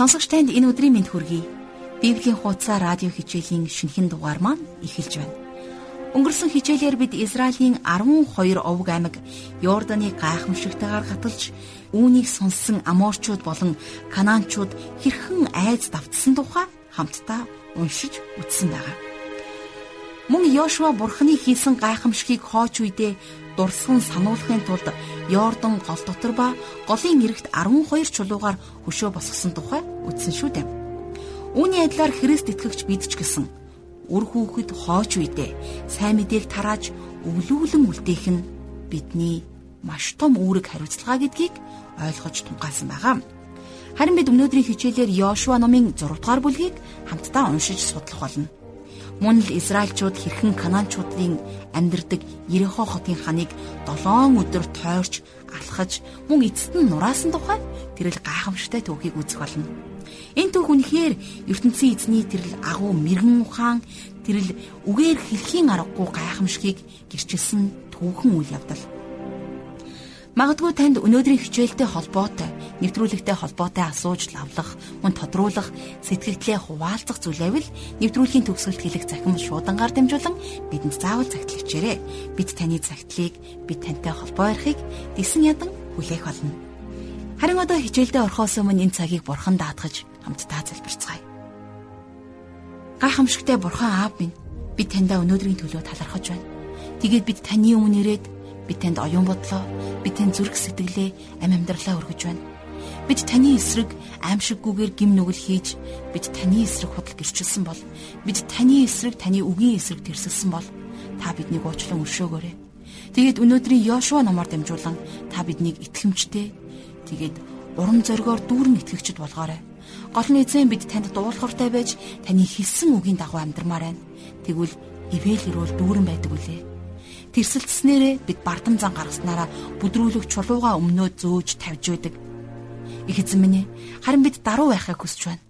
Сонсогч танд энэ өдрийн мэнд хүргэе. Библийн хуудасаа радио хичээлийн шинэхэн дугаар маань эхэлж байна. Өнгөрсөн хичээлээр бид Израилийн 12 овг аймаг Йорданы гайхамшигтайгаар гаталж үүнийг сонссон Аморчууд болон Канаанчууд хэрхэн айц давтсан тухай хамтдаа уншиж үзсэн байгаа. Мөн Йошуа бурхны хийсэн гайхамшигыг хооч үедээ дурсган сануулахын тулд Йордан гол дотор ба голын эрэгт 12 чулуугаар хөшөө босгосон тухай үздэн шүү дээ. Үүний адилаар Христ итгэгч бид ч гэсэн үр хүүхэд хооч үедээ сайн мэдээг тарааж өвлүүлэн үлдээх нь бидний маш том үүрэг хариуцлага гэдгийг ойлгож тунгаасан байгаа. Харин бид өнөөдрийн хичээлээр Йошуа номын 6 дугаар бүлгийг хамтдаа уншиж судлах болно. Мөн л Израильчууд хэрхэн Канаанчуудын амьдардаг Ерехо хотын ханыг 7 өдөр тойрч алхаж мөн эцэст нь нураасан тухай тэрэл гайхамшигтай түүхийг үзэх болно. Энэ түүх үнэхээр ертөнцийн эзний тэрэл агуу мэрэгэн ухаан тэрэл үгээр хэлхийн аргагүй гайхамшигыг гэрчилсэн түүхэн үйл явдал. Магадгүй танд өнөөдрийн хичээлтэй холбоотой, нэвтрүүлэгтэй холбоотой асууж лавлах, мөн тодруулах, сэтгэгдлээ хуваалцах зүйлээвэл нэвтрүүлгийн төгсгөлт хэлэх захим шуудангаар дамжуулан бидэнд заавал загтлагчээрэй. Бид таны загтлыг, бид тантай холбоо ярихыг дисэн ядан хүлээх болно. Харин одоо хичээлдээ орохоос өмнө энэ цагийг бурхан даатгаж хамтдаа залбирцгаая. Гайхамшигтай бурхан аав минь би таньда өнөөдрийн төлөө талархаж байна. Тэгээд бид таны өмнө ирээд бид танд оюун бодлоо, бид танд зүрх сэтгэлээ, амь амьдралаа өргөж байна. Бид таны эсрэг аимшиггүйгээр гим нүгэл хийж, бид таны эсрэг худал гэрчилсэн бол, бид таны эсрэг таны үгийн эсрэг тэрсэлсэн бол та биднийг уучлан өршөөгөөрэй. Тэгээд өнөөдрийн Йошуа номоор дамжуулан та биднийг итгэмжтэй, тэгээд урам зоригоор дүүрэн итгэгчд болгоорой. Гол нь эзэн бид танд дуулууртай байж таны хэлсэн үгийн дагуу амьдрмаар байна. Тэгвэл ивэл ирүүл дүүрэн байдаг үлээ. Тэрсэлцснээрээ бид бардам зан гаргаснараа бүдрүүлэг чулууга өмнөө зөөж тавьж байдаг. Их эзэн минь харин бид даруй байхыг хүсэж байна.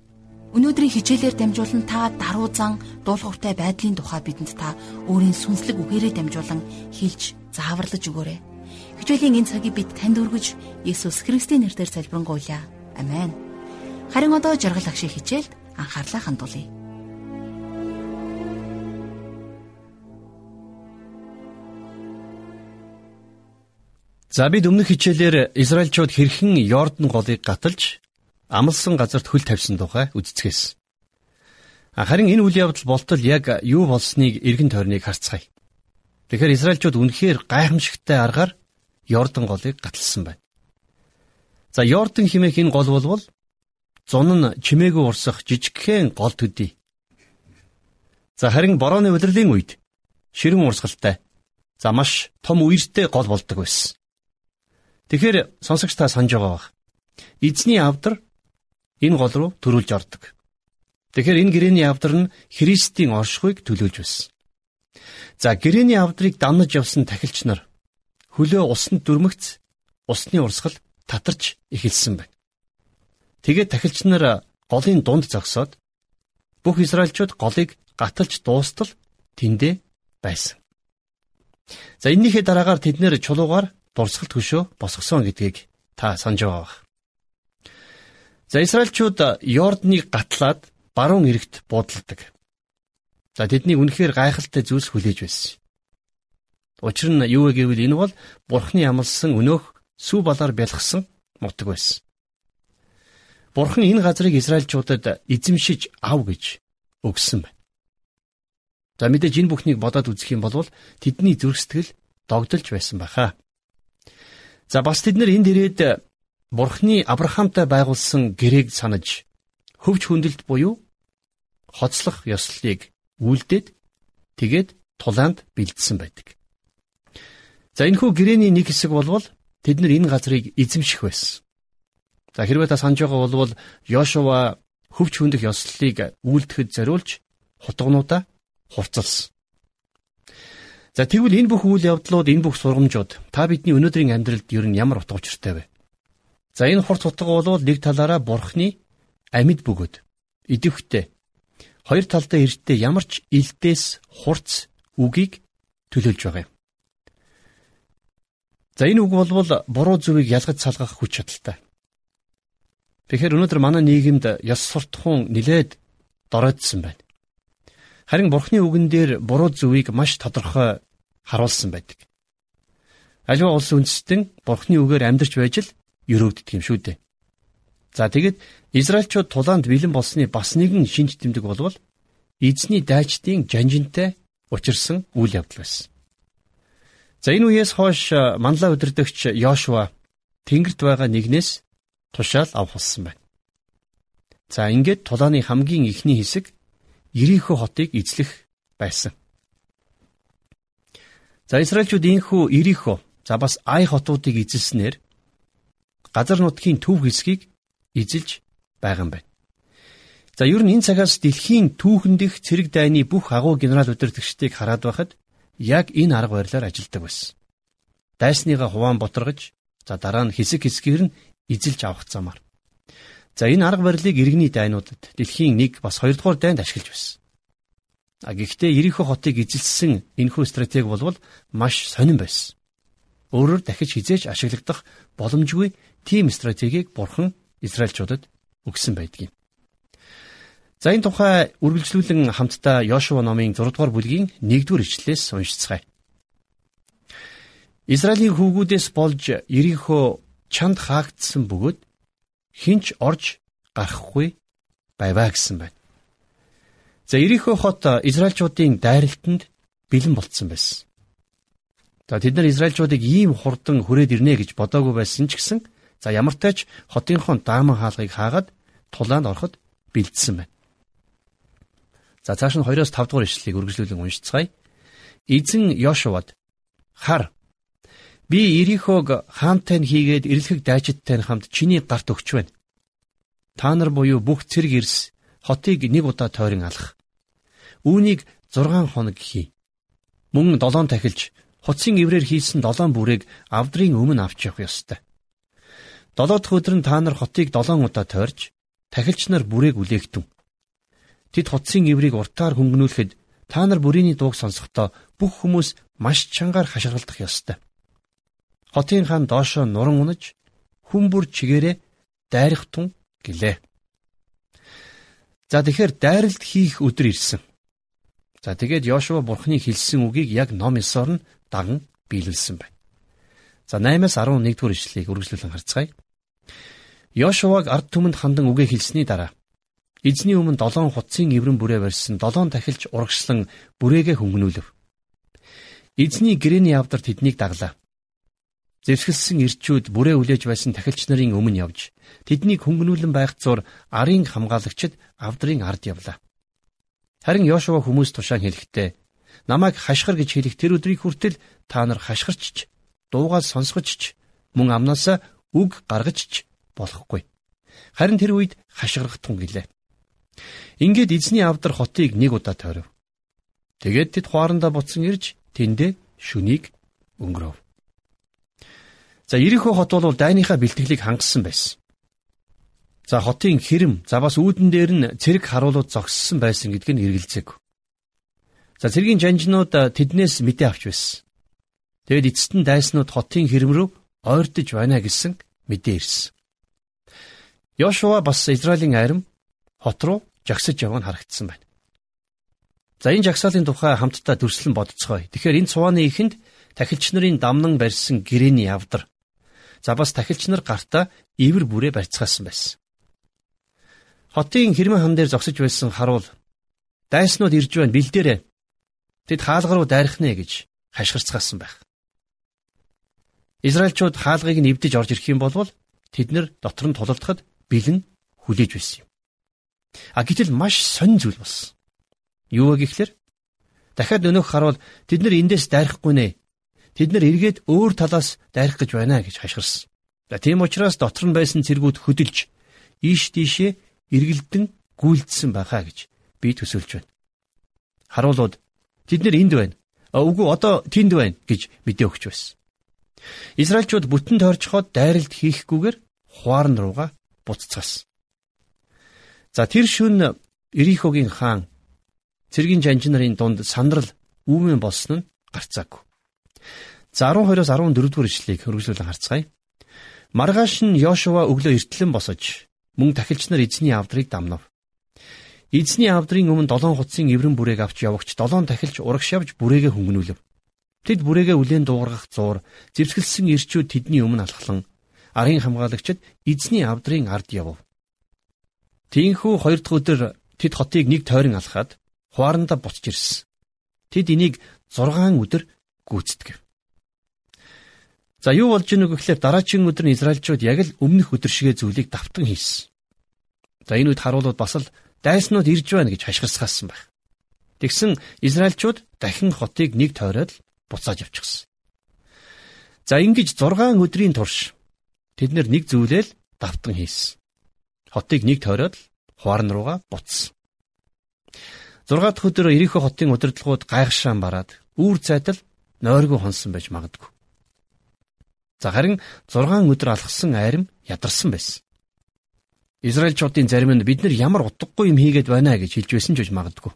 Өнөөдрийн хичээлээр дамжуулан та даруй зан дуулууртай байдлын тухай бидэнд та өөрийн сүнслэг үгээрээ дамжуулан хэлж зааварлаж өгөөрэй. Хичээлийн энэ цагийг бид танд өргөж Есүс Христийн нэрээр залбирanгуйлаа. Амен. Харин одоо жаргал агшиг хичээлд анхаарлаа хандуулъя. За бид өмнөх хичээлээр Израильчууд хэрхэн Йордан голыг гаталж амлсан газарт хөл тавьсан тухай үздцгээс. Харин энэ үйл явдал болтол яг юу болсныг эргэн тойрныг харцгаая. Тэгэхээр Израильчууд үнэхээр гайхамшигтай аргаар Йордан голыг гаталсан байна. За Йордан химээх энэ гол болвол зун нь чимээгүй урсах жижигхэн гол төдий. За харин борооны удирлын үед ширэн урсгалтай за маш том үертэй гол болдог байсан. Тэгэхээр сонсогч та санаж байгаа бах. Эзний авдар энэ гол руу төрүүлж ордог. Тэгэхээр энэ гэрээний авдар нь Христийн оршихуйг төлөөлж байсан. За гэрээний авдрыг дамнаж явсан тахилч нар хөлөө усанд дүрмэгц усны урсгал татарч эхэлсэн байна. Тэгээд тахилч нар голын дунд зогсоод бүх Израильчууд голыг гаталж дуустал тэндэ байсан. За энэнийхээ дараагаар тэд нэр чулуугаар дурсгалт хөшөө босгосон гэдгийг та санаж байгаа. За Израильчууд Йорданыг гатлаад баруун эрэгт буудалдаг. За тэдний үнэхээр гайхалтай зүйлс хүлээж байсан. Учир нь юу вэ гэвэл энэ бол Бурхны амлсан өнөөх сүү балаар бэлгсэн нутаг байсан. Бурхан энэ газрыг Израильчуудад эзэмшиж ав гэж өгсөн байна. За мэдээж энэ бүхнийг бодоод үзэх юм бол тэдний зүрх сэтгэл догдолж байсан баха. За бас тэд нар энд ирээд Бурхны Авраамтай байгуулсан гэрээг санаж хөвч хүндэлт буюу хоцлох ёслолыг үлдээд тэгээд тулаанд бэлдсэн байдаг. За энэхүү гэрээний нэг хэсэг болвол тэд нар энэ газрыг эзэмших байсан. За хэрвээ та санаж байгаа бол Йошуа хөвч хүндэх ёслолыг үлдэхэд зориулж хутгнуудаа хурцлсан. За тэгвэл энэ бүх үйл явдлууд, энэ бүх сургамжууд та бидний өнөөдрийн амьдралд ер нь ямар утга учиртай вэ? За энэ хурц утга бол нэг талаараа бурхны амьд бөгөөд идэвхтэй хоёр талдаа эртдээ ямар ч илдээс хурц үгийг төлөөлж байгаа юм. За энэ үг болвол буруу зүвийг ялгаж салгах хүч чадалтай. Тэгэхээр өнөөдөр манай нийгэмд ёс суртахуун нилээд дороодсон байна. Харин Бурхны үгэн дээр буруу зөвийг маш тодорхой харуулсан байдаг. Аливаа улс үндэстэн Бурхны үгээр амьдарч байж л өрөвддөг юм шүү дээ. За тэгэд Израильчууд тулаанд бэлэн болсны бас нэгэн шинж тэмдэг болвол эзний дайчдын жанжинтай учирсан үйл явдал байсан. За энэ үеэс хойш манлаа өдөрдөгч Йошуа Тэнгэрт байгаа нэгнээс тушаал авах болсон байна. За ингээд тулааны хамгийн ихний хэсэг Ирихо хотыг эзлэх байсан. За Израильчууд инхүү Ирихо за бас Ай хотуудыг эзэлснээр газар нутгийн төв хэсгийг эзэлж байгаа юм байна. За ер нь энэ цагаас дэлхийн түүхэн дэх цэрэг дайны бүх агуу генерал удирдагчдыг хараад байхад яг энэ арга барилаар ажилладаг байсан. Дайсныгаа хуваан ботаргаж за дараа нь хэсэг хэсгээр нь эзэлж авах замаар. За энэ арга барилыг иргэний дайнуудад дэлхийн 1 бас 2 дугаар дайнд ашиглаж байсан. А гэхдээ Ирихо хотыг эзэлсэн энэхүү стратеги болвол маш сонирн байсан. Өөрөөр дахиж хизээж ашиглагдах боломжгүй тийм стратегийг бурхан Израильчуудад өгсөн байдгийг. За энэ тухай үргэлжлүүлэн хамтдаа Йошуа номын 6 дугаар бүлгийн 1-р ишлэлээс уншицгаая. Израилийн хүүгүүдээс болж Ирихо чанд хаагдсан бөгөөд хинч орж гарахгүй байваа гэсэн байна. За Ирихо хот Израильчуудын дайралтанд бэлэн болцсон байсан. За тэд нар Израильчуудыг ийм хурдан хүрээд ирнэ гэж бодоогүй байсан ч гэсэн за ямартай ч хотынхон дааман хаалгыг хаагаад тулаанд ороход бэлдсэн байна. За цааш нь 2-оос 5 дугаар ишлэлийг үргэлжлүүлэн уншицгаая. Эзэн Йошуад хар би Ирихог хаантай нь хийгээд ирлэх дайчидтай нь хамт чиний гарт өгч байна. Та нар буюу бүх цэрэг ирс хотыг нэг удаа тойрон алах. Үүнийг 6 хоног хий. Мөн 7 тахилж хуцсын иврээр хийсэн 7 бүрийг авдрын өмнө авч явах ёстой. 7 дахь өдөр нь та нар хотыг 7 удаа тойрж тахилч нар бүрийг үлээгтэн. Тэд хотсын иврийг уртаар хөнгөнүүлэхэд та нар бүрийний дууг сонсохдоо бүх хүмүүс маш чангаар хашгиралдах ёстой. Хотын хаан доошоо нуран унаж хүн бүр чигээрээ дайрах тун гэлээ. За тэгэхээр дайралт хийх өдөр ирсэн. За тэгээд Йошуа бурхны хэлсэн үгийг яг ном 9-оор нь даган биелүүлсэн байна. За 8-аас 11 дугаар ишлэлийг үргэлжлүүлэн харцгаая. Йошуаг ард түмэнд хандан үгээ хэлсний дараа Эзний өмнө долоон хутсын эврэн бүрээ барьсан долоон тахилч урагшлан бүрээгээ хөнгөнүүлв. Эзний гэрээний явдар тэднийг даглаа. Зэвсгэлсэн ирчүүд бүрээ үлээж байсан тахилч нарын өмнө явж тэднийг хөнгөнүүлэн байх зур арын хамгаалагчид авдрын ард явлаа. Харин Йошуа хүмүүс тушаан хэлэхдээ намайг хашгир гэж хэлэх тэр өдрийг хүртэл та нар хашгирчч дуугаа сонсгочч мөн амнаасаа үг гаргажч болохгүй. Харин тэр үед хашгирах тун гэлээ. Ингээд эзний авдар хотыг нэг удаа тойров. Тэгээд тэд хуарандаа буцсан ирж тэндээ шүнийг өнгөрөв. За Ирихо хот бол дайныхаа бэлтгэлийг хангасан байсан. За хотын хэрэм, за бас үүдэн дээр нь цэрэг харуулууд зогссон байсан гэдг нь эргэлзээг. За цэргийн жанжнууд тэднээс мэдээ авч байсан. Тэгэд эцэст нь дайснууд хотын хэрэм рүү ойртож байна гэсэн мэдээ ирсэн. Йошуа бас Израилийн арим хот руу жагсаж яваг нь харагдсан байна. За энэ жагсаалын тухай хамтдаа дүрслэн бодцгоё. Тэгэхээр энэ цувааны ихэнд тахилч нарын дамнан барьсан гэрээний явдар. За бас тахилч нар гартаа ивэр бүрээ барьцгаасан байсан. Хотын хэрмэн хан дээр зогсож байсан харуул дайснууд ирж байна бэлдээрээ. Тэд хаалга руу дайрах нэ гэж хашгирцгаасан байх. Израильчууд хаалгыг нь эвдэж орж ирэх юм бол тэд нэр дотор нь тулалдахад бэлэн хүлээж байсан юм. А гэтэл маш сонь зүйл болсон. Юу вэ гэхлээр дахиад өнөөх харуул тэд нар эндээс дайрахгүй нэ. Тэд нар эргээд өөр талаас дайрах гэж байна гэж хашгирсан. За тийм учраас дотор нь байсан цэргүүд хөдөлж ийш тийшээ эргэлдэн гүйлдсэн байхаа гэж би төсөөлж байна. Харуулууд тэд нар энд байна. Үгүй одоо тэнд байна гэж мэдээ өгч байсан. Израильчууд бүтэн тойрчход дайралт хийхгүйгээр хуарн руугаа буццаасан. За тэр шүн Ирихогийн хаан цэргийн жанжин нарын дунд сандрал үүмэн болсон нь гарцаагүй. За 12-оос 14 дугаар ишлэгийг хөргөжлүүлэн харцгаая. Маргааш нь Йошуа өглөө эртлэн босож мөн тахилч нар эзний авдрыг дамнав. Эзний авдрын өмнө долоон хуцсын эврэн бүрээг авч явагч долоон тахилч урагш явж бүрээгээ хөнгөнүүлв. Тэд бүрээгээ үлээн дуугаргах зуур, зэвсгэлсэн ирчүүд тэдний өмнө алхлан арын хамгаалагчид эзний авдрын ард явв. Тинхүү хоёр дахь өдөр тэд хотыг нэг тойрон алхаад хуарандаа буцаж ирсэн. Тэд энийг 6 өдөр гүйцэтгэв. За юу болж ийнү гэхлээр дараагийн өдөр нь Израильчууд яг л өмнөх өдөр шигээ зүйлийг давтан хийсэн. За энэ үед харуулууд бас л дайснууд ирж байна гэж хашгирсгаасан байх. Тэгсэн Израильчууд дахин хотыг нэг тойроод буцааж явчихсан. За ингэж 6 өдрийн турш тэд нэг зүйлэл давтан хийсэн. Хотыг нэг тойроод хуарн руугаа буцсан. 6 дахь өдөр Ирихо хотын удирдлагууд гайхшаан бараад үүр зайдал нойргүй хонсон байж магадгүй. За харин 6 өдөр алхсан айрам ядарсан байсан. Израильчуудын зарим нь бид нар ямар утгагүй юм хийгээд байна гэж хэлж байсан ч гэж магадгүй.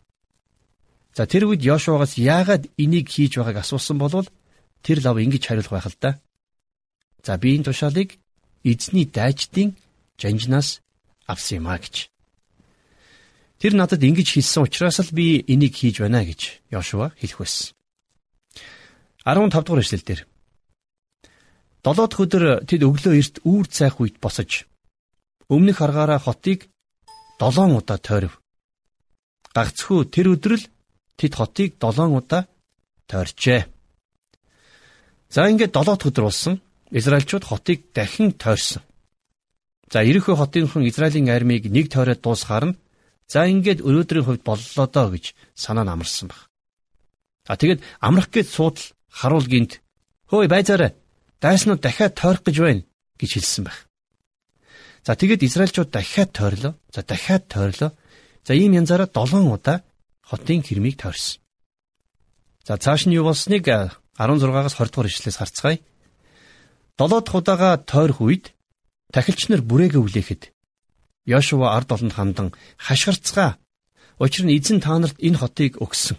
За тэр үед Йошуагаас яагаад энийг хийж байгааг асуусан болвол тэр лав ингэж хариулах байх л да. За би энэ тушаалыг эзний дайчдын жанжнаас авсан юм а гэж. Тэр надад ингэж хэлсэн учраас л би энийг хийж байна гэж Йошуа хэлэх байсан. 15 дугаар эшлэл дээр Долоо дахь өдөр тэд өглөө эрт үүр цайх үед босож өмнөх аргаараа хотыг долоон удаа тойров. Гагцхүү тэр өдрөл тэд хотыг долоон удаа тойрчээ. За ингээд долоо дахь өдөр болсон Израильчууд хотыг дахин тойрсон. За Ирихо хотынхон Израилийн армийг нэг тойроод дуусгаар нь за ингээд өнөөдрийн хувьд боллоо доо гэж санаа намарсан баг. А тэгэд амрах гээд суудал харуул гинт хөөе байзаараа дайснууд дахиад тойрох гэж байна гэж хэлсэн байх. За тэгээд Израильчууд дахиад тойрлоо. За дахиад тойрлоо. За ийм янзаараа 7 удаа хотын хэрмийг тойрсон. За цааш нь юу болсныг 16-аас 20 дугаар ишлээс харцгаая. 7 дахь удаага тойрох үед тахилч нар бүрээгээ үлээхэд Йошуа ард олонд хандан хашгирцгаа. Учир нь эзэн та нарт энэ хотыг өгсөн.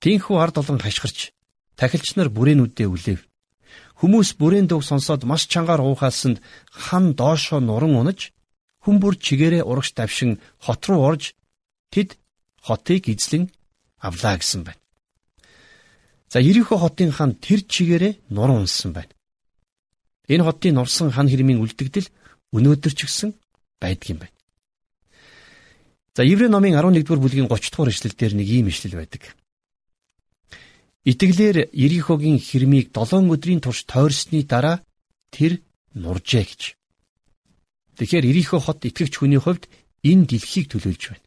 Тинхүү ард олон хашгирч тахилч нар бүрээнүүдээ үлээв. Хүмүүс бүрийн дуу сонсоод маш чангаар уухаасанд хан доошоо нуран унаж хүн бүр чигээрээ урагш давшин хот руу орж тэд хотыг эзлэн авлаа гэсэн байна. За Ирихо хотын хан тэр чигээрээ нуран унсан байна. Энэ хотын нурсан хан хэрмийн үлдэгдэл өнөөдөр ч гэсэн байдаг юм байна. За Еврей номын 11-р бүлгийн 30 дугаар эшлэл дээр нэг ийм эшлэл байдаг. Итгэлээр Ирихогийн хэрмийг 7 өдрийн турш тойрсны дараа тэр нуржээ гэж. Тэгэхээр Ирихо хот итгэгч хүний хувьд энэ дэлхийг төлөөлж байна.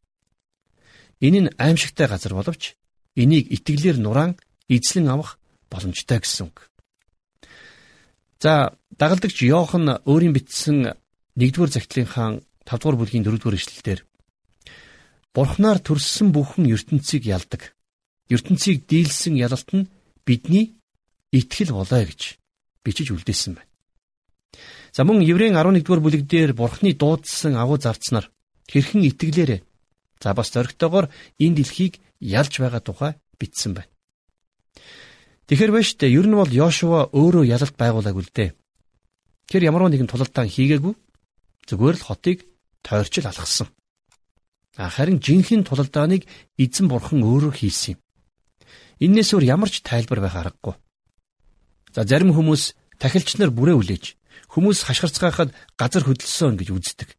Энэ нь аимшигтай газар боловч энийг итгэлээр нураан эзлэн авах боломжтой гэсэн үг. За дагалдагч Йохан өөрийн бичсэн 1-р загтлынхаа 5-р бүлгийн 4-р эшлэлдэр Бурхнаар төрсөн бүхэн ертөнцийг ялдаг ертөнцийг дийлсэн ялалт нь бидний итгэл болоо гэж бичиж үлдээсэн байна. За мөн Еврейн 11-р бүлэг дээр Бурхны дуудсан агуу зарцнаар хэрхэн итгэлээрээ за бас зоригтойгоор энэ дэлхийг ялж байгаа тухай бичсэн байна. Тэгэхэр байж тээ ер нь бол Йошуа өөрөө ялалт байгуулаагүй л дээ. Тэр ямар нэгэн тулалдаан хийгээгүй зүгээр л хотыг тойрчл алгасан. Харин жинхэнэ тулалдааныг эзэн бурхан өөрөө хийсэн юм. Иннээс өөр ямар ч тайлбар байх аргагүй. За зарим хүмүүс тахилч нар бүрээ үлээж хүмүүс хашгирцгаахад газар хөдөлсөн гэж үздэг.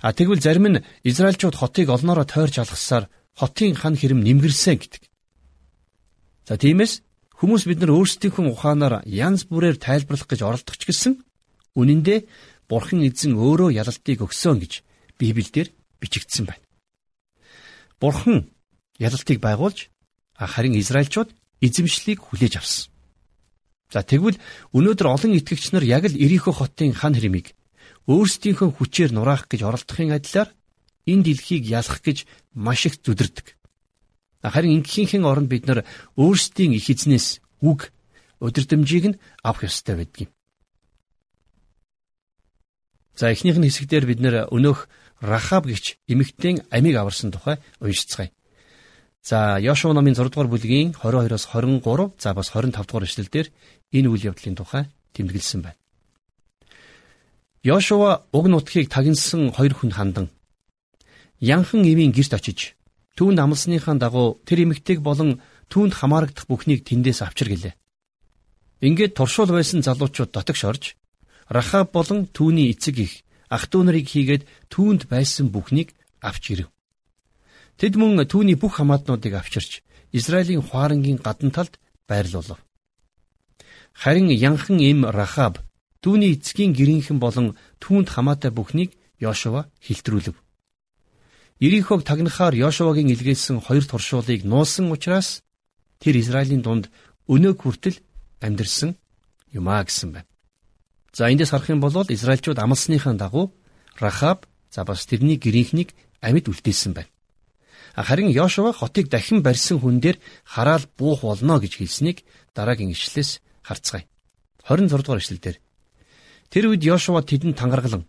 А тэгвэл зарим нь Израильчууд хотыг олноороо тойрч алгассаар хотын хан хэрэм нэмгэрсэн гэдэг. За тиймээс хүмүүс бид нар өөрсдийнхөө ухаанаар янз бүрээр тайлбарлах гэж оролдох ч гэсэн үнэн дээр Бурхан эзэн өөрөө ялалтыг өгсөн гэж Библиэлд бичигдсэн байна. Бурхан ялалтыг байгуулж харин Израильчууд эзэмшлийг хүлээж авсан. За тэгвэл өнөөдөр олон итгэгч нар яг л Ирихо хотын хан хэрмийг өөрсдийнхөө хүчээр нураах гэж оролдохын адилаар энэ дэлхийг ялах гэж маш их зүдэрдэг. Харин ингэхийнхэн оронд бид нар өөрсдийн их эзнээс үг өдөрдмжийг нь авах ёстой байдаг юм. За эхнийх нь хэсэгдэр бид нэр өнөөх Рахаб гихч эмэгтэйн амийг аварсан тухай уншицгаая. За Йошуа номын 6 дугаар бүлгийн 22-оос 23 за бас 25 дугаар эшлэлдэр энэ үйл явдлын тухай тэмдэглэсэн байна. Йошуа уг нутгийг тагинсан хоёр хүн хандан янхан эвийн гэрт очиж түүнд амлсныхаа дагуу тэр эмэгтэйг болон түүнд хамаарагдах бүхнийг тэндээс авчир гэлээ. Ингээд туршуул байсан залуучууд дотогш орж Рахаб болон түүний эцэг их ах トゥ нарыг хийгээд түүнд байсан бүхнийг авч ирэв. Тэд мөн түүний бүх хамаатнуудыг авчирч Израилийн хуарангийн гадна талд байрлуулав. Харин янхан эм Рахаб Түүний эцгийн гэрийнхэн болон түүнд хамаатай бүхнийг Йошуа хилтрүүлв. Ирихог тагнахаар Йошуагийн илгээсэн хоёр туршуулыг нуусан учраас тэр Израилийн дунд өнөөг хүртэл амьдэрсэн юмаа гэсэн байна. За эндээс харах юм бол Израильчууд амлсныхаа дагуу Рахаб за бас тэрний гэрийнхнийг амьд үлдээсэн байна. Харин Йошуа хотыг дахин барьсан хүн дээр хараал буух болно гэж хэлснийг дараагийн ишлээс харцгаая. 26 дугаар ишлэл дээр Тэр үед Йошуа тэдэнд тангаргалан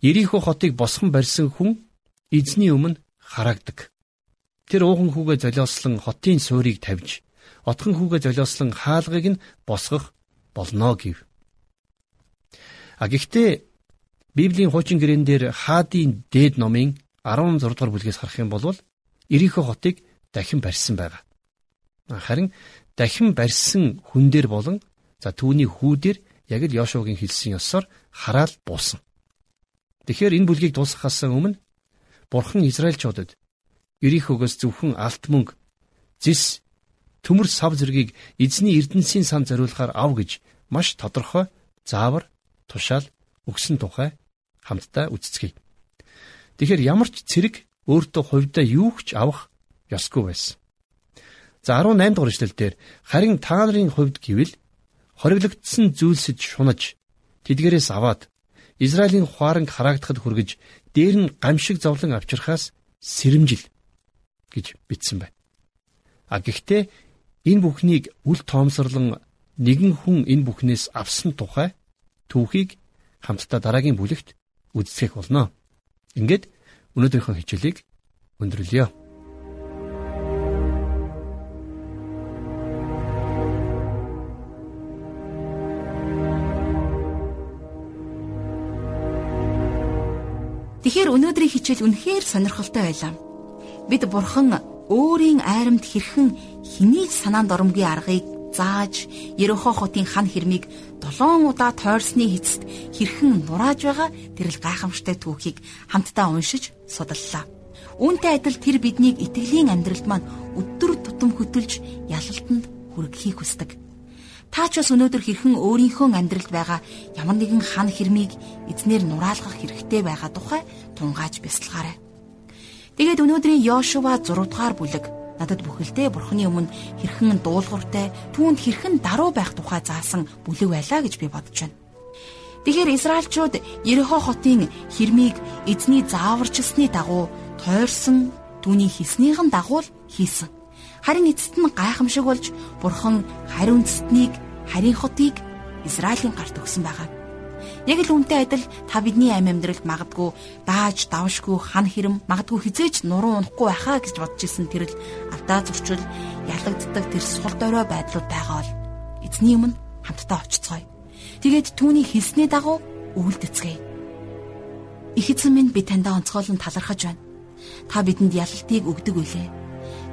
Ирихо хотыг босгон барьсан хүн эзний өмнө хараагдаг. Тэр уухан хүүгээ золиослон хотын суурийг тавьж, отхон хүүгээ золиослон хаалгыг нь босгох болно гэв. А гэхдээ Библийн хуучин гэрээн дээр хаадын дээд номын 16 дугаар бүлгээс харах юм бол Ирихо хотыг дахин барьсан байгаа. Харин дахин барьсан хүн дээр болон за түүний хүү дээр яг л Йошуагийн хэлсэн ёсоор хараал буусан. Тэгэхээр энэ бүлгийг дуусгахаас өмнө Бурхан Израильчуудад Ирихогоос зөвхөн алт мөнгө, зис, төмөр сав зэргийг эзний эрдэнсийн сан зориулахаар ав гэж маш тодорхой заавар тушаал өгсөн тухай хамтдаа үздэгэй. Тэгэхээр ямар ч цэрэг өөртөө хувьдаа юу ч авах ёсгүй байсан. За 18 дугаар эшлэлдэр харин та нарын хувьд гэвэл хориглогдсон зүйлсэд шунаж тэдгээрээс аваад Израилийн хуаранг хараагдахад хүргэж дээр нь гамшиг зовлон авчирхаас сэрэмжил гэж бичсэн байна. А гэхдээ энэ бүхнийг үл тоомсорлон нэгэн хүн энэ бүхнээс авсан тухай түүхийг хамтдаа дараагийн бүлэгт үздэхэх болно. Ингээд өнөөдрийнхөө хичээлийг өндөрлөё. Тэгэхээр өнөөдрийн хичээл үнэхээр сонирхолтой байлаа. Бид бурхан өөрийн айрамд хэрхэн хэнийг санаанд оромгийн аргыг зааж Ерөнхий хотын хан хэрмийг 7 удаа тойрсны эцэст хэрхэн нурааж байгаа тэрл гайхамшигтай түүхийг хамтдаа уншиж судаллаа. Үүнтэй адил тэр биднийг итгэлийн амьдралд маань өдөр тутам хөтөлж ялалтанд хүргэхийг хүсдэг. Та ч бас өнөөдөр хэрхэн өөрийнхөө амьдралд байгаа ямар нэгэн хан хэрмийг эзнэр нураалгах хэрэгтэй байгаа тухай тунгааж бясалгаарай. Тэгээд өнөөдрийн Йошуа 6 дугаар бүлэг надад бүхэлдээ бурхны өмнө хэрхэн дуулууртай түүнд хэрхэн даруй байх тухай заасан бүлэг байлаа гэж би бодож байна. Тэгэхээр Израильчууд Ерехо хотын хэрмийг эзний зааварчилсны дагуу тойрсон түүний хийснийхэн дагуу хийсэн. Харин эцэст нь гайхамшиг болж бурхан хариу үндэстнийг харийн хотыг Израилийн гарт өгсөн байгаа. Яг л үнтэй адил та бидний амь амьдралд магадгүй дааж давшгүй хан хэрэм магадгүй хизээч нуруу унахгүй байхаа гэж бодож исэн тэрл алдаа зурчил ялагддаг тэр сул дорой байдлууд байгаа бол эзний өмнө хамтдаа очицгоё. Тэгээд түүний хэлсний дагуу үйлдэцгээе. Их эзэн минь би таньда онцгойлон талархаж байна. Та бидэнд ялалтыг өгдөг үлээ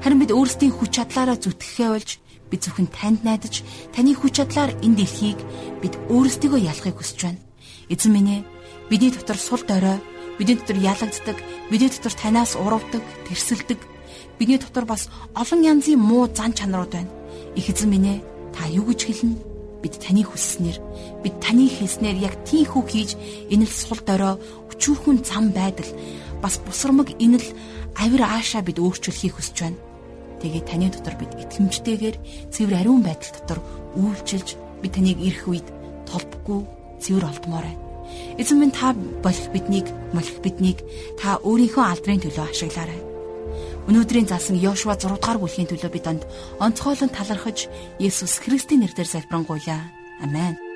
Харин бид өөрсдийн хүч чадлаараа зүтгэхээ болж бид зөвхөн танд найдаж таны хүч чадлаар энэ дэлхийг бид өөрсдийгөө ялахыг хүсэж байна. Эзэн минь ээ бидний дотор сул дорой бидний дотор ялагддаг бидний дотор танаас урвдаг тэрсэлдэг бидний дотор бас олон янзын муу зан чанарууд байна. Их эзэн минь ээ та юу гэж хэлнэ? Бид таны хүсснээр бид таны хэлснээр яг тийхүү хийж энэ л сул дорой өчүүхэн зам байдал бас бусрамг энэ л авир аашаа бид өөрчлөхийг хүсэж байна. Тэгээд таны дотор бид итгэмжтэйгээр цэвэр ариун байдал дотор үйлчилж бид таныг ирэх үед толбгүй цэвэр олдмоор байна. Эзэн минь та болох биднийг, молих биднийг та өөрийнхөө алдрын төлөө ашиглаарай. Өнөөдрийн заасан Йошуа 6 дугаар бүлгийн төлөө бид онд онцгойлон талархаж Есүс Христийн нэрээр залбирanгуйлаа. Амен.